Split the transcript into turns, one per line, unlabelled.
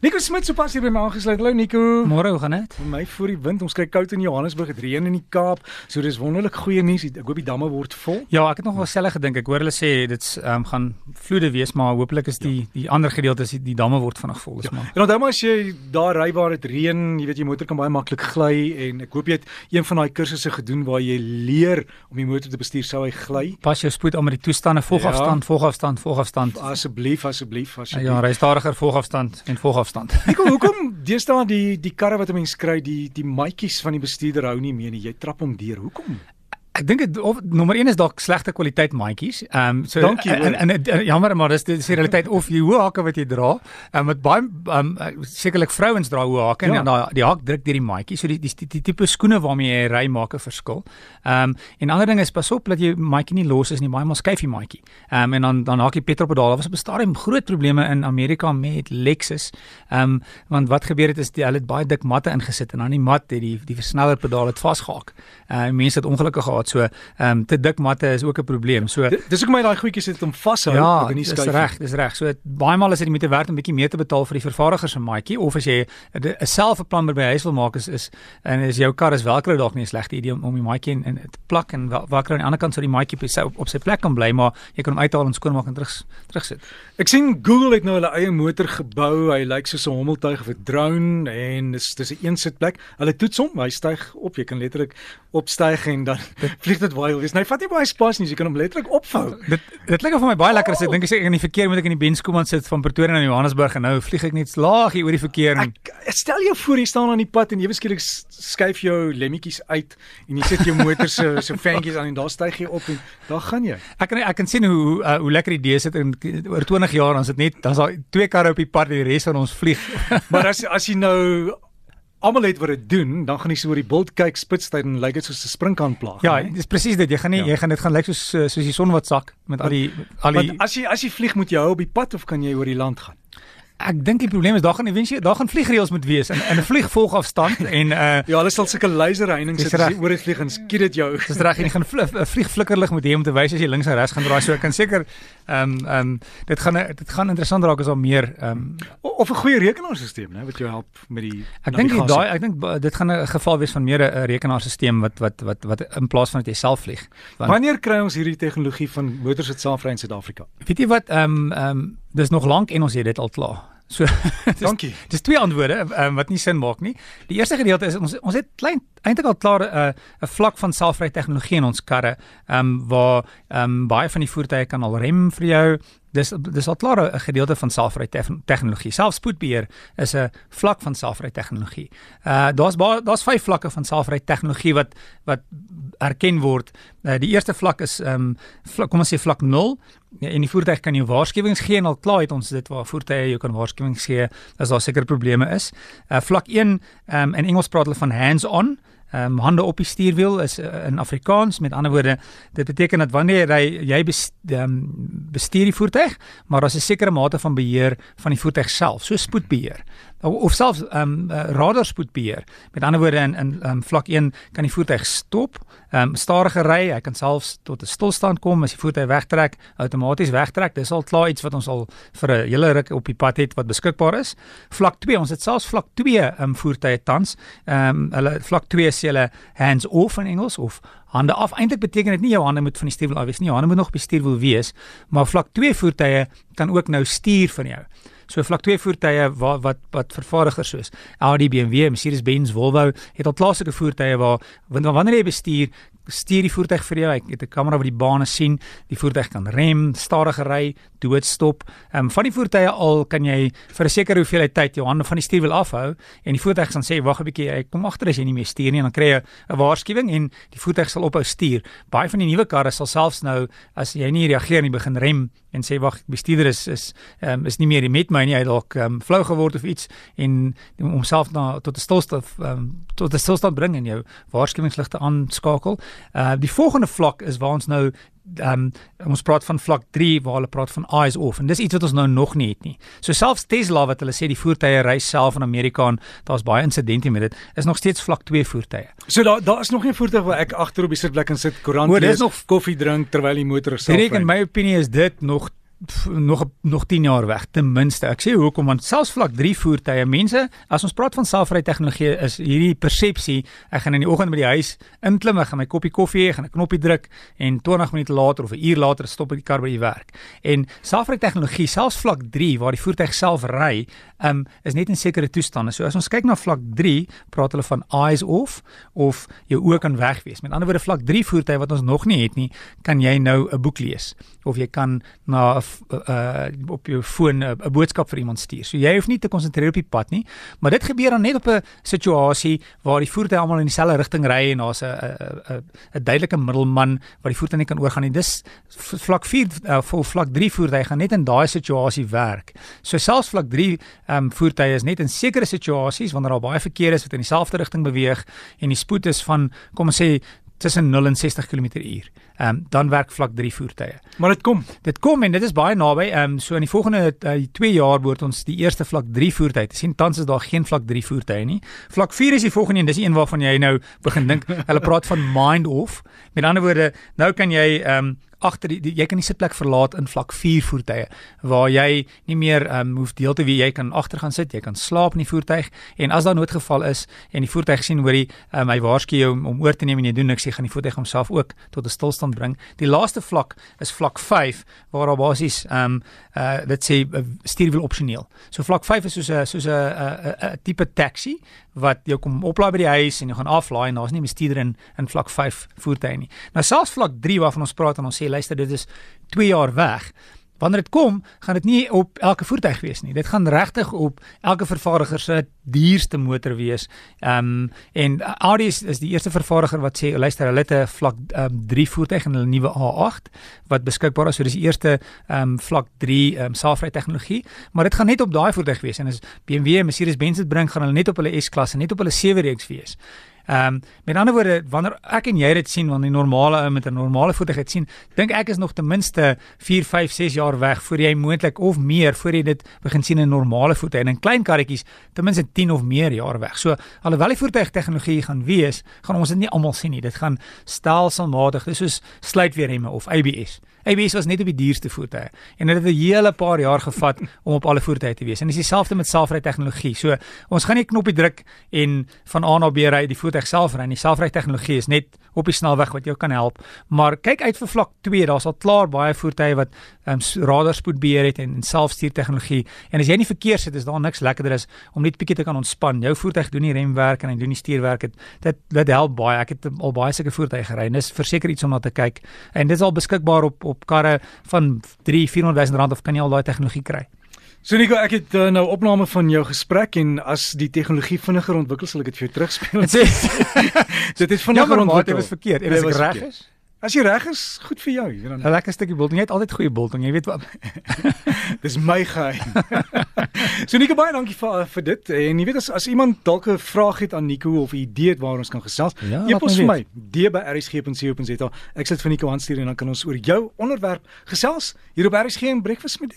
Nico Smit so pas hier by my aangesluit. Hallo Nico.
Môre, hoe gaan dit?
Vir my voor die wind. Ons kry koud in Johannesburg, dit reën in die Kaap. So dis wonderlik goeie nuus. Ek hoop die damme word vol.
Ja, ek het nog wel selfe gedink. Ek hoor hulle sê ehm um, gaan vloede wees, maar hopelik is die die ander gedeeltes die, die damme word vinnig vol, is
Ja.
maar.
En onthou maar as jy daar ry waar dit reën, jy weet jy motor kan baie maklik gly en ek hoop jy het een van daai kursusse gedoen waar jy leer om die motor te bestuur sou hy gly.
Pas jou spoed aan met die toestande, volgafstand, volgafstand, volgafstand.
Asseblief, asseblief, asseblief.
Ja, ry stadiger, volgafstand en volgafstand.
Nico, hoekom deesdae die die karre wat 'n mens kry, die die maatjies van die bestuurder hou nie meer nie. Jy trap hom deur. Hoekom?
Ek dink dit nommer 1 is dalk slegte kwaliteit maatjies. Ehm um, so
Dankie,
en, en, en, en jammer maar dis dis die realiteit of jy hoë hakke wat jy dra. Ehm um, met baie ehm um, sekerlik vrouens dra hoë hakke
Ja.
en daai die hak druk deur die maatjie. So die die, die, die tipe skoene waarmee jy ry maak 'n verskil. Ehm um, en ander ding is pas op dat jy maatjie nie los is nie, baie maal skuif jy maatjie. Ehm um, en dan dan haak jy petrolpedaal. Daar was op 'n stadium groot probleme in Amerika met Lexus. Ehm um, want wat gebeur het is die, hulle het baie dik matte ingesit en dan die mat het die die versnellerpedaal het vasgehaak. Ehm uh, mense het ongelukkig gehad. So ehm um, te dik matte is ook 'n probleem. So
D- Dis hoekom hy daai goedjies het om vashou
Ja,
dat hy nie
dis
skuif.
reg, dis reg. So baie maal is dit moet werd om 'n bietjie meer te betaal vir die vervaardiger se maatjie of as jy 'n self 'n plan by huis wil maak is is en is jou kar is welkro dalk nie 'n slegte idee om om die maatjie in, in te plak en wel- welkro aan die ander kant sou die maatjie op, sy- op, op sy plek kan bly, maar jy kan hom uithaal en skoonmaak en terug terugsit.
Ek sien Google het nou hulle eie motor gebou. Hy lyk soos 'n hommeltuig of 'n drone en dis dis 'n een sitplek. Hulle toets hom, hy styg op. Jy kan letterlik opstyg en dan vlieg dit wild. Dis nou vat nie baie spasie nie, so jy kan hom letterlik opvou.
Dit dit klink vir my baie lekker as ek dink as ek in die verkeer moet ek in die Benskoeman sit van Pretoria na Johannesburg en nou vlieg ek net laag hier oor die verkeer en
Ek stel jou voor jy staan aan die pad en ewe skielik skuif jou lemmetjies uit en jy sit jou motor se so ventjies aan en daar styg jy op en daar gaan jy.
Ek kan ek kan sien hoe uh, hoe lekker die idee sit en oor 20 jaar dan is dit net dan's daar twee karre op die pad en die res van ons vlieg.
Maar as as jy nou almal het wat dit doen, dan gaan jy so oor die bult kyk spitstyd en lyk dit soos 'n springkanplaag.
Ja,
né?
dis presies dit. Jy gaan nie
Ja.
ja. jy gaan dit gaan lyk soos eh, soos die son wat sak met al die al die
Want as jy as jy vlieg moet jy hou op die pad of kan jy oor die land gaan?
Ek dink die probleem is daar gaan eventueel daar gaan vliegreëls moet wees en 'n vlieg volg afstand en uh
Ja, hulle sal sulke laserheininge
Dis
sit as jy oor dit vlieg en skiet dit jou.
dis reg en jy gaan vl vlieg flikkerlig moet hê om te wys as jy links en regs gaan draai. So ek kan seker ehm um, ehm um, dit gaan dit gaan interessant raak as daar meer ehm um,
O- Of 'n goeie rekenaarstelsel, né, wat jou help met die
ek dink die daai ek dink ba- dit gaan 'n geval wees van meer 'n rekenaarstelsel wat wat wat wat in plaas van dat jy self vlieg. Want
Wanneer kry ons hierdie tegnologie van motors wat selfry in Suid-Afrika?
weet jy wat ehm um, ehm um, dis nog lank en ons het dit al klaar. So dis
Dankie.
Dis twee antwoorde um, wat nie sin maak nie. Die eerste gedeelte is ons ons het klein eintlik al klaar 'n uh, 'n vlak van selfry tegnologie in ons karre, ehm um, waar ehm um, baie van die voertuie kan al rem vir jou. Dis dis al klaar 'n gedeelte van selfry te- tegnologie. Selfs spoedbeheer is 'n vlak van selfry tegnologie. Uh daar's baie daar's vyf vlakke van selfry tegnologie wat wat erken word. Uh, die eerste vlak is ehm um, vlak, kom ons sê vlak 0 Ja, en die voertuig kan jou waarskuwings gee en al klaar het ons dit waar voertuie jou kan waarskuwings gee as daar sekere probleme is. Uh vlak 1 ehm um, in Engels praat hulle van hands-on. Ehm um, hande op die stuurwiel is uh, in Afrikaans. Met ander woorde dit beteken dat wanneer jy jy bes, um, bestuur die voertuig maar daar's 'n sekere mate van beheer van die voertuig self so spoedbeheer of, selfs ehm um, uh, radarspoedbeheer. Met ander woorde in in um, vlak 1 kan die voertuig stop ehm um, stadiger ry. Hy kan selfs tot 'n stilstand kom. As die voertuig wegtrek outomaties wegtrek. Dis al klaar iets wat ons al vir 'n hele ruk op die pad het wat beskikbaar is. Vlak 2 ons het selfs vlak 2 ehm um, voertuie tans. Ehm um, hulle vlak 2 sê hulle hands off in Engels of hande af. Eintlik beteken dit nie jou hande moet van die stuurwiel af wees nie. Jou hande moet nog op die stuurwiel wees, maar vlak 2 voertuie kan ook nou stuur van jou. So vlak 2 voertuie wat wat wat vervaardigers soos Audi, BMW, Mercedes-Benz, Volvo het al klassieke voertuie waar wanneer jy bestuur stuur die voertuig vir jou. Hy het 'n kamera wat die bane sien. Die voertuig kan rem, stadiger ry, doodstop. Ehm um, van die voertuie al kan jy vir 'n sekere hoeveelheid tyd jou hande van die stuurwiel afhou en die voertuig gaan sê wag 'n bietjie, ek kom agter as jy nie meer stuur nie en dan kry jy 'n waarskuwing en die voertuig sal ophou stuur. Baie van die nuwe karre sal selfs nou as jy nie reageer nie begin rem en sê wag, die bestuurder is is ehm um, is nie meer met my nie, hy dalk ehm um, flou geword of iets en homself na tot 'n stilstand ehm um, tot 'n stilstand bring en jou waarskuwingsligte aanskakel. Uh die volgende vlak is waar ons nou um, ons praat van vlak 3 waar hulle praat van eyes off en dis iets wat ons nou nog nie het nie. So selfs Tesla wat hulle sê die voertuie ry self in Amerika en daar's baie insidente met dit, is nog steeds vlak 2 voertuie.
So daar daar is nog nie 'n voertuig waar ek agter op die sitplek en sit koerant lees,
nog-
koffie drink terwyl die motor self
dink in my opinie is dit nog nog nog 10 jaar weg ten minste. Ek sê hoekom want selfs vlak 3 voertuie mense as ons praat van selfry tegnologie is hierdie persepsie ek gaan in die oggend by die huis inklim, ek gaan my koppie koffie hê, gaan 'n knoppie druk en 20 minute later of 'n uur later stop ek die kar by die werk. En selfry tegnologie selfs vlak 3 waar die voertuig self ry, um, is net in sekere toestande. So as ons kyk na vlak 3, praat hulle van eyes off of jou oë kan weg wees. Met ander woorde vlak 3 voertuie wat ons nog nie het nie, kan jy nou 'n boek lees of jy kan na uh op jou foon 'n boodskap vir iemand stuur. So jy hoef nie te konsentreer op die pad nie, maar dit gebeur dan net op 'n situasie waar die voertuie almal in dieselfde rigting ry en daar's 'n 'n 'n duidelike middelman wat die voertuie nie kan oorgaan nie. Dis vlak 4 uh, vol vlak 3 voertuie gaan net in daai situasie werk. So selfs vlak 3 ehm um, voertuie is net in sekere situasies wanneer daar baie verkeer is wat in dieselfde rigting beweeg en die spoed is van kom ons sê tussen 0 en 60 km/h. Ehm um, dan werk vlak 3 voertuie.
Maar dit kom.
Dit kom en dit is baie naby. Ehm um, so in die volgende 2 uh, jaar word ons die eerste vlak 3 voertuie. Dit sien tans is daar geen vlak 3 voertuie nie. Vlak 4 is die volgende een. Dis die een waarvan jy nou begin dink. Hulle praat van mind off. Met ander woorde, nou kan jy ehm um, agter die, die jy kan die sitplek verlaat in vlak 4 voertuie waar jy nie meer um, hoef deel te wees. Jy kan agter gaan sit jy kan slaap in die voertuig. En as daar noodgeval is en die voertuig sien hoor hy um, hy waarsku jou om, om oor te neem en jy doen niks jy gaan die voertuig homself ook tot 'n stilstand bring. Die laaste vlak is vlak 5 waar daar basies um uh dit sê uh, stuurwiel opsioneel. So vlak 5 is soos 'n soos 'n 'n tipe taxi wat jou kom oplaai by die huis en jy gaan aflaai en daar's nie bestuurder in in vlak 5 voertuie nie nou selfs vlak 3 waarvan ons praat en ons sê luister dit is 2 jaar weg. Wanneer dit kom, gaan dit nie op elke voertuig wees nie. Dit gaan regtig op elke vervaardiger se duurste motor wees. Ehm um, en Audi is, is die eerste vervaardiger wat sê luister, hulle het 'n vlak um, 3 voertuig in hulle nuwe A8 wat beskikbaar is. So dis die eerste ehm um, vlak 3 ehm um, saafry tegnologie, maar dit gaan net op daai voertuig wees en as BMW en Mercedes-Benz dit bring, gaan hulle net op hulle S-klasse, net op hulle 7-reeks wees. Ehm um, met ander woorde wanneer ek en jy dit sien wanneer die normale ou met 'n normale voertuig dit sien, dink ek is nog ten minste 4, 5, 6 jaar weg voor jy moontlik of meer voor jy dit begin sien in normale voertuie en in klein karretjies ten minste 10 of meer jaar weg. So alhoewel die voertuig tegnologie gaan wees, gaan ons dit nie almal sien nie. Dit gaan stelselmatig, dis soos sluitweerremme of ABS. ABS was net op die duurste voertuie en dit het 'n hele paar jaar gevat om op alle voertuie te wees. En dis dieselfde met selfry tegnologie. So ons gaan nie 'n knoppie druk en van A na B ry die voertuig self ry. Die selfry tegnologie is net op die snelweg wat jou kan help. Maar kyk uit vir vlak 2, daar's al klaar baie voertuie wat um, radarspoedbeheer het en, en selfstuur tegnologie. En as jy nie verkeer sit, is daar niks lekkerder as om net bietjie te kan ontspan. Jou voertuig doen die remwerk en hy doen die stuurwerk. Dit dit, dit help baie. Ek het al baie sulke voertuie gery en dis verseker iets om na te kyk. En dit is al beskikbaar op op karre van 3 400 000 rand of kan jy al daai tegnologie kry.
So Nico, ek het uh, nou opname van jou gesprek en as die tegnologie vinniger ontwikkel sal ek dit vir jou terugspeel. dit is vinniger ontwikkel.
Dit was verkeerd. En as ek reg is?
As jy reg is, goed vir jou.
Jy dan 'n lekker stukkie biltong. Jy het altyd goeie biltong, jy weet wat.
Dis my geheim. so Nico, baie dankie vir vir dit. En jy weet as as iemand dalk 'n vraag het aan Nico of 'n idee het waar ons kan gesels, ja, e-pos vir my d@rsg.co.za. Ek sal dit vir Nico aanstuur en dan kan ons oor jou onderwerp gesels hier op RSG en Breakfast met